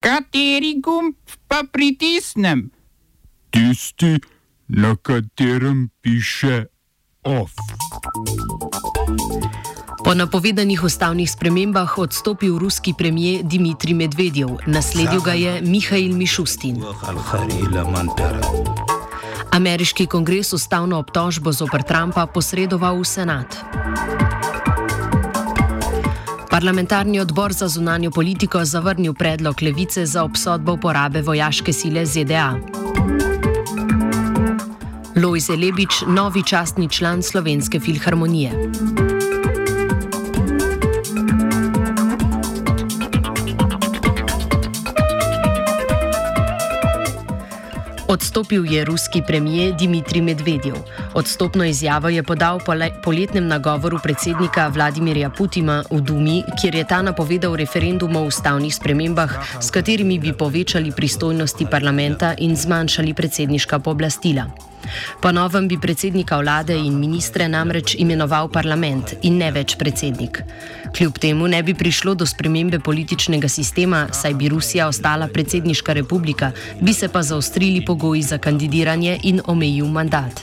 Kateri gumb pa pritisnem? Tisti, na katerem piše OF. Po napovedanih ustavnih spremembah odstopil ruski premijer Dmitrij Medvedjev, nasledil ga je Mihajl Mišustin. Ameriški kongres ustavno obtožbo zoper Trumpa posredoval v senat. Parlamentarni odbor za zunanjo politiko zavrnil predlog levice za obsodbo uporabe vojaške sile ZDA. Lojze Lebič, novi častni član Slovenske filharmonije. Odstopil je ruski premijer Dmitrij Medvedjev. Odstopno izjavo je podal po poletnem nagovoru predsednika Vladimirja Putina v Dumi, kjer je ta napovedal referendum o ustavnih spremembah, s katerimi bi povečali pristojnosti parlamenta in zmanjšali predsedniška pooblastila. Po novem bi predsednika vlade in ministre namreč imenoval parlament in ne več predsednik. Kljub temu ne bi prišlo do spremembe političnega sistema, saj bi Rusija ostala predsedniška republika, bi se pa zaostrili pogoji za kandidiranje in omejil mandat.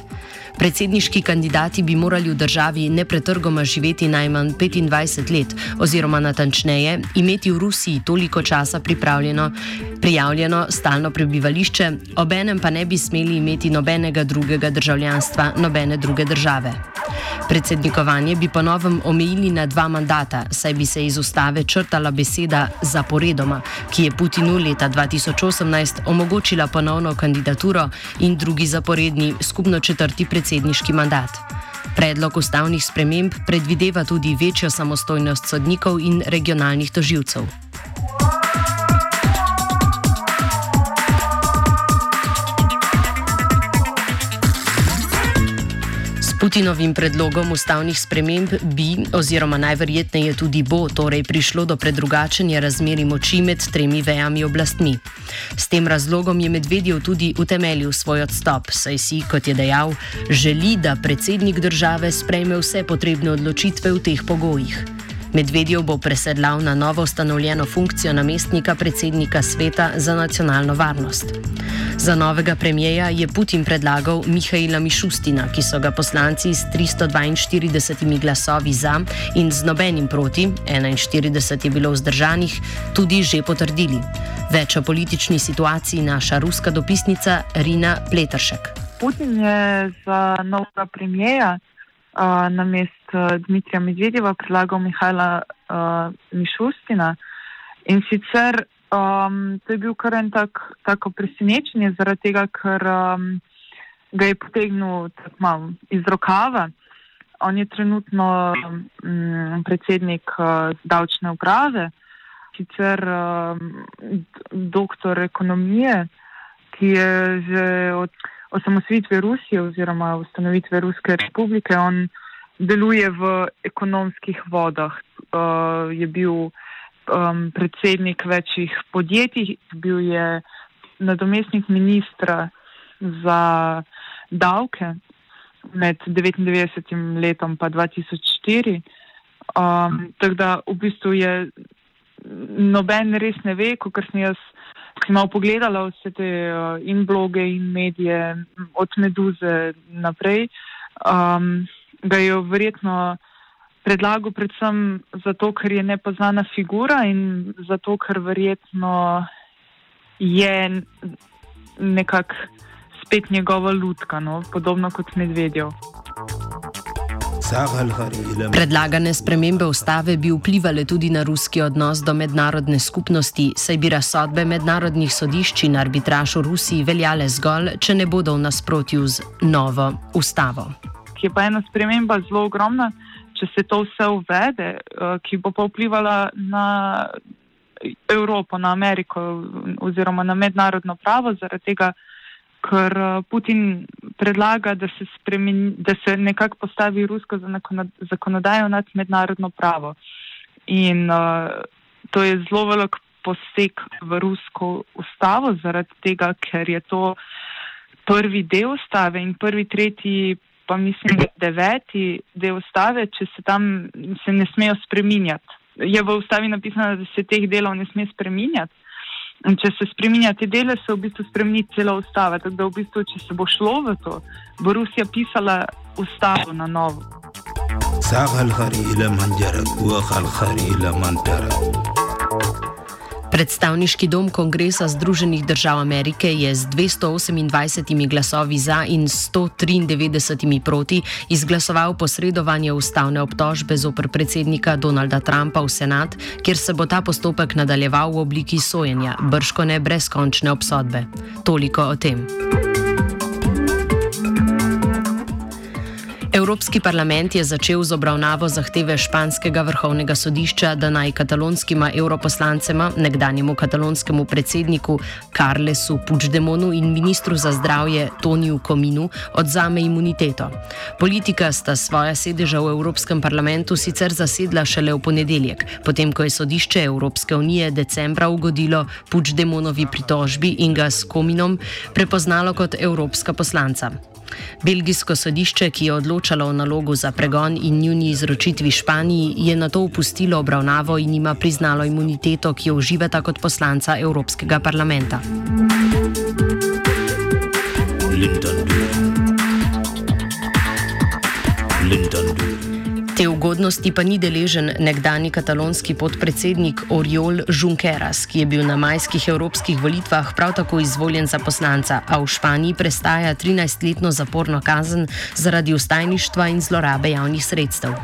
Predsedniški kandidati bi morali v državi nepretrgoma živeti najmanj 25 let, oziroma natančneje, imeti v Rusiji toliko časa prijavljeno stalno prebivališče, obenem pa ne bi smeli imeti nobenega drugega državljanstva, nobene druge države. Predsednikovanje bi ponovem omejili na dva mandata, saj bi se iz ustave črtala beseda zaporedoma, ki je Putinu leta 2018 omogočila ponovno kandidaturo in drugi zaporedni, skupno četrti predsedniški mandat. Predlog ustavnih sprememb predvideva tudi večjo samostojnost sodnikov in regionalnih toživcev. Putinovim predlogom ustavnih sprememb bi, oziroma najverjetneje tudi bo, torej prišlo do predrugačenja razmeri moči med tremi vejami oblastmi. S tem razlogom je Medvedjev tudi utemeljil svoj odstop, saj si, kot je dejal, želi, da predsednik države sprejme vse potrebne odločitve v teh pogojih. Medvedjev bo presedlal na novo ustanovljeno funkcijo namestnika predsednika sveta za nacionalno varnost. Za novega premijeja je Putin predlagal Mihajla Mišustina, ki so ga poslanci s 342 glasovi za in z nobenim proti, 41 je bilo vzdržanih, tudi že potrdili. Več o politični situaciji naša ruska dopisnica Rina Pletršek. Putin je za novega premijeja na mest Dmitrija Medvedjeva predlagal Mihajla uh, Mišustina. In sicer um, to je bil kar en tak, tako presenečenje, zaradi tega, ker um, ga je potegnil malo iz rokava. On je trenutno um, predsednik uh, davčne uprave, sicer um, doktor ekonomije, ki je že od osamosvitve Rusije oziroma ustanovitve Ruske republike, on deluje v ekonomskih vodah. Uh, je bil um, predsednik večjih podjetij, bil je nadomestnik ministra za davke med 99 letom in 2004. Um, tako da v bistvu je noben res ne ve, kot sem jaz ki smo pogledali vse te uh, in bloge in medije od Meduze naprej, um, ga je verjetno predlagal predvsem zato, ker je nepoznana figura in zato, ker verjetno je nekako spet njegova lutka, no? podobno kot medvedjev. Predlagane spremembe ustave bi vplivali tudi na ruski odnos do mednarodne skupnosti, saj bi razsodbe mednarodnih sodišč in arbitraž v Rusiji veljale zgolj, če ne bodo v nasprotju z novo ustavo. Je pa ena sprememba zelo ogromna, če se to vse uvede, eh, ki bo pa vplivala na Evropo, na Ameriko oziroma na mednarodno pravo, zaradi tega, ker eh, Putin predlaga, da se, spremeni, da se nekako postavi rusko zakonodajo nad mednarodno pravo. In uh, to je zelo velik poseg v rusko ustavo, zaradi tega, ker je to prvi del ustave in prvi, tretji, pa mislim, deveti del ustave, če se tam se ne smejo spreminjati. Je v ustavi napisano, da se teh delov ne sme spreminjati. In če se spremenja te dele, se v bistvu spremeni cela ustava. Tako da, v bistvu, če se bo šlo v to, bo Rusija pisala ustavo na novo. Zahal hari ila manjara, kuahal hari ila manjara. Predstavniški dom Kongresa Združenih držav Amerike je z 228 glasovi za in 193 proti izglasoval posredovanje ustavne obtožbe zoper predsednika Donalda Trumpa v senat, kjer se bo ta postopek nadaljeval v obliki sojenja, brško ne brezkončne obsodbe. Toliko o tem. Evropski parlament je začel z obravnavo zahteve španskega vrhovnega sodišča, da naj katalonskima europoslancema, nekdanjemu katalonskemu predsedniku Carlesu Puigdemonu in ministru za zdravje Toniju Kominu odzame imuniteto. Politika sta svoja sedeža v Evropskem parlamentu sicer zasedla šele v ponedeljek, potem ko je sodišče Evropske unije decembra ugodilo Puigdemonovi pritožbi in ga s Kominom prepoznalo kot evropska poslanca. Belgijsko sodišče, ki je odločalo o nalogu za pregon in njuni izročitvi Španiji, je na to upustilo obravnavo in ima priznalo imuniteto, ki jo uživata kot poslanca Evropskega parlamenta. Linton. Ugodnosti pa ni deležen nekdani katalonski podpredsednik Oriol Junqueras, ki je bil na majskih evropskih volitvah prav tako izvoljen za poslanca, a v Španiji prestaja 13-letno zaporno kazen zaradi ustajništva in zlorabe javnih sredstev.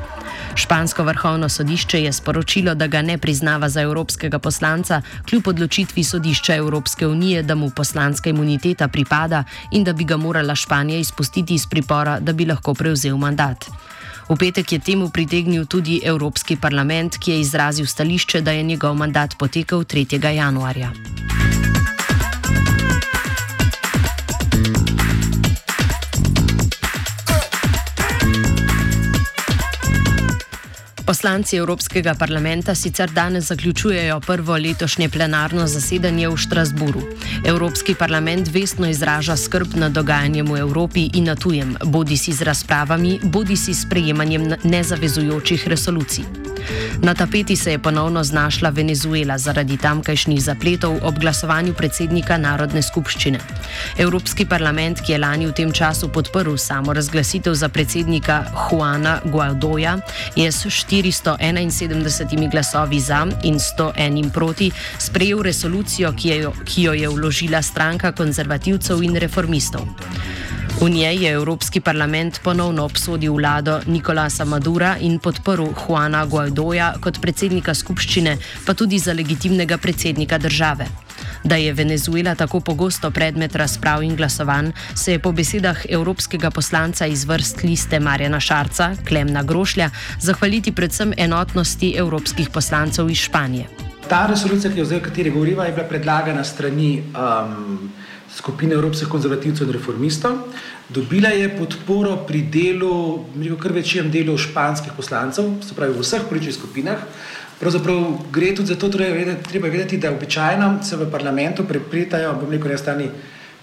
Špansko vrhovno sodišče je sporočilo, da ga ne priznava za evropskega poslanca, kljub odločitvi sodišča Evropske unije, da mu poslanska imuniteta pripada in da bi ga morala Španija izpustiti iz pripora, da bi lahko prevzel mandat. V petek je temu pritegnil tudi Evropski parlament, ki je izrazil stališče, da je njegov mandat potekel 3. januarja. Poslanci Evropskega parlamenta sicer danes zaključujejo prvo letošnje plenarno zasedanje v Štrasburu. Evropski parlament vestno izraža skrb nad dogajanjem v Evropi in na tujem, bodi si z razpravami, bodi si s prejemanjem nezavezujočih resolucij. Na tapeti se je ponovno znašla Venezuela zaradi tamkajšnjih zapletov ob glasovanju predsednika Narodne skupščine. Evropski parlament, ki je lani v tem času podprl samo razglasitev za predsednika Juana Guaidoja, je s 471 glasovi za in 101 proti sprejel resolucijo, ki, je, ki jo je vložila stranka konzervativcev in reformistov. V njej je Evropski parlament ponovno obsodil vlado Nikolasa Madura in podporil Juana Guaidoja kot predsednika skupščine, pa tudi za legitimnega predsednika države. Da je Venezuela tako pogosto predmet razprav in glasovanj, se je po besedah evropskega poslanca iz vrst liste Marjana Šarca, Klemna Grošlja, zahvaliti predvsem enotnosti evropskih poslancev iz Španije. Ta resolucija, ki zdaj o kateri govoriva, je bila predlagana strani um, skupine evropskih konzervativcev in reformistov. Dobila je podporo pri delu, kar večjem delu španskih poslancev, se pravi v vseh političnih skupinah. Pravzaprav gre tudi za to, da torej je treba vedeti, da običajno se v parlamentu prepletajo, bom rekel, na strani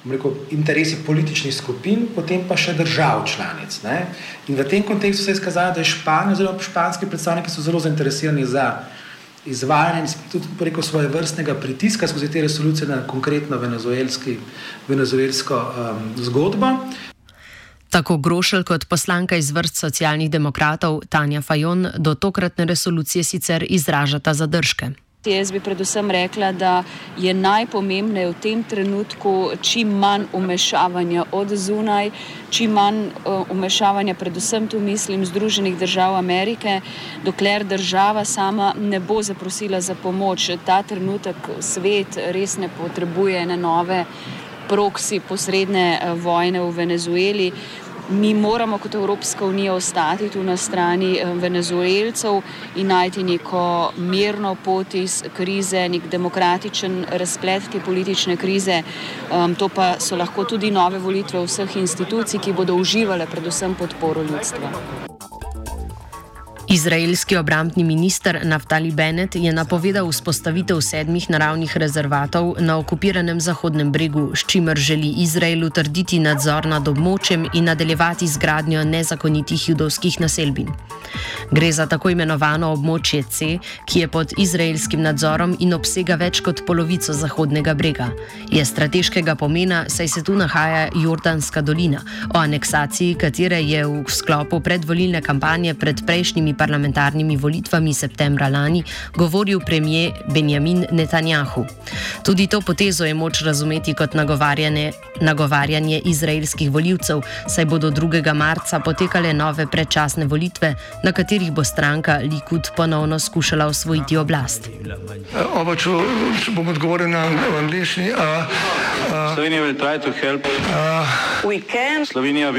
rekel, interesi političnih skupin, potem pa še držav članic. Ne? In v tem kontekstu se je skazalo, da je Španija, zelo španski predstavniki so zelo zainteresirani za izvajanje tudi preko svoje vrstnega pritiska skozi te resolucije na konkretno venezuelsko um, zgodbo. Tako Grošelj kot poslanka iz vrst socialnih demokratov Tanja Fajon do tokratne resolucije sicer izražata zadržke. Jaz bi predvsem rekla, da je najpomembnejše v tem trenutku čim manj umešavanja od zunaj, čim manj umešavanja, predvsem tu mislim Združenih držav Amerike, dokler država sama ne bo zaprosila za pomoč. Ta trenutek svet res ne potrebuje ene nove proksi posredne eh, vojne v Venezueli. Mi moramo kot Evropska unija ostati tu na strani eh, venezuelcev in najti neko mirno pot iz krize, nek demokratičen razplet te politične krize. Um, to pa so lahko tudi nove volitve vseh institucij, ki bodo uživale predvsem podporo ljudstva. Izraelski obrambni minister Naftali Bennett je napovedal vzpostavitev sedmih naravnih rezervatov na okupiranem Zahodnem bregu, s čimer želi Izrael utrditi nadzor nad območjem in nadaljevati zgradnjo nezakonitih judovskih naselbin. Gre za tako imenovano območje C, ki je pod izraelskim nadzorom in obsega več kot polovico Zahodnega brega. Je strateškega pomena, saj se tu nahaja Jordanska dolina, o aneksaciji katere je v sklopu predvolilne kampanje pred prejšnjimi parlamentarnimi volitvami septembra lani govoril premijer Benjamin Netanjahu. Tudi to potezo je moč razumeti kot nagovarjanje, nagovarjanje izraelskih voljivcev, saj bodo 2. marca potekale nove predčasne volitve, na katerih bo stranka Likud ponovno skušala osvojiti oblast. Oba, če, če bom odgovoril na angliški. Slovenija bo poskušala pomagati. Slovenija bo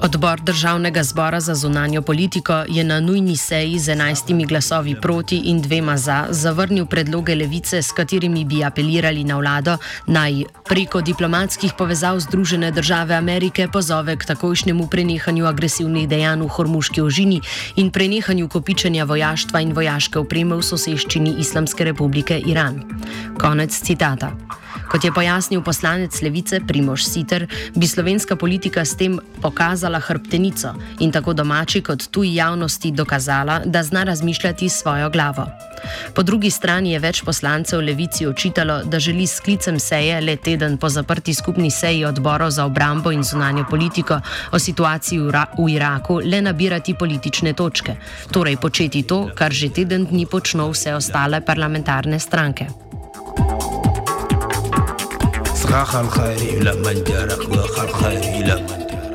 Odbor državnega zbora za zunanjo politiko je na nujni seji z enajstimi glasovi proti in dvema za zavrnil predloge levice, s katerimi bi apelirali na vlado naj preko diplomatskih povezav Združene države Amerike pozove k takojšnjemu prenehanju agresivnih dejanj v Hormuški ožini in prenehanju kopičenja vojaštva in vojaške opreme v soseščini Islamske republike Iran. Konec citata. Kot je pojasnil poslanec Levice Primož Siter, bi slovenska politika s tem pokazala hrbtenico in tako domači kot tuji javnosti dokazala, da zna razmišljati s svojo glavo. Po drugi strani je več poslancev Levici očitalo, da želi s klicem seje le teden po zaprti skupni seji odborov za obrambo in zunanjo politiko o situaciji v, Ra v Iraku le nabirati politične točke, torej početi to, kar že teden dni počno vse ostale parlamentarne stranke.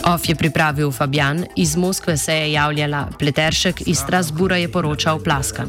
Of je pripravil Fabjan, iz Moskve se je javljala Pleteršek, iz Strasbura je poročal Plaskan.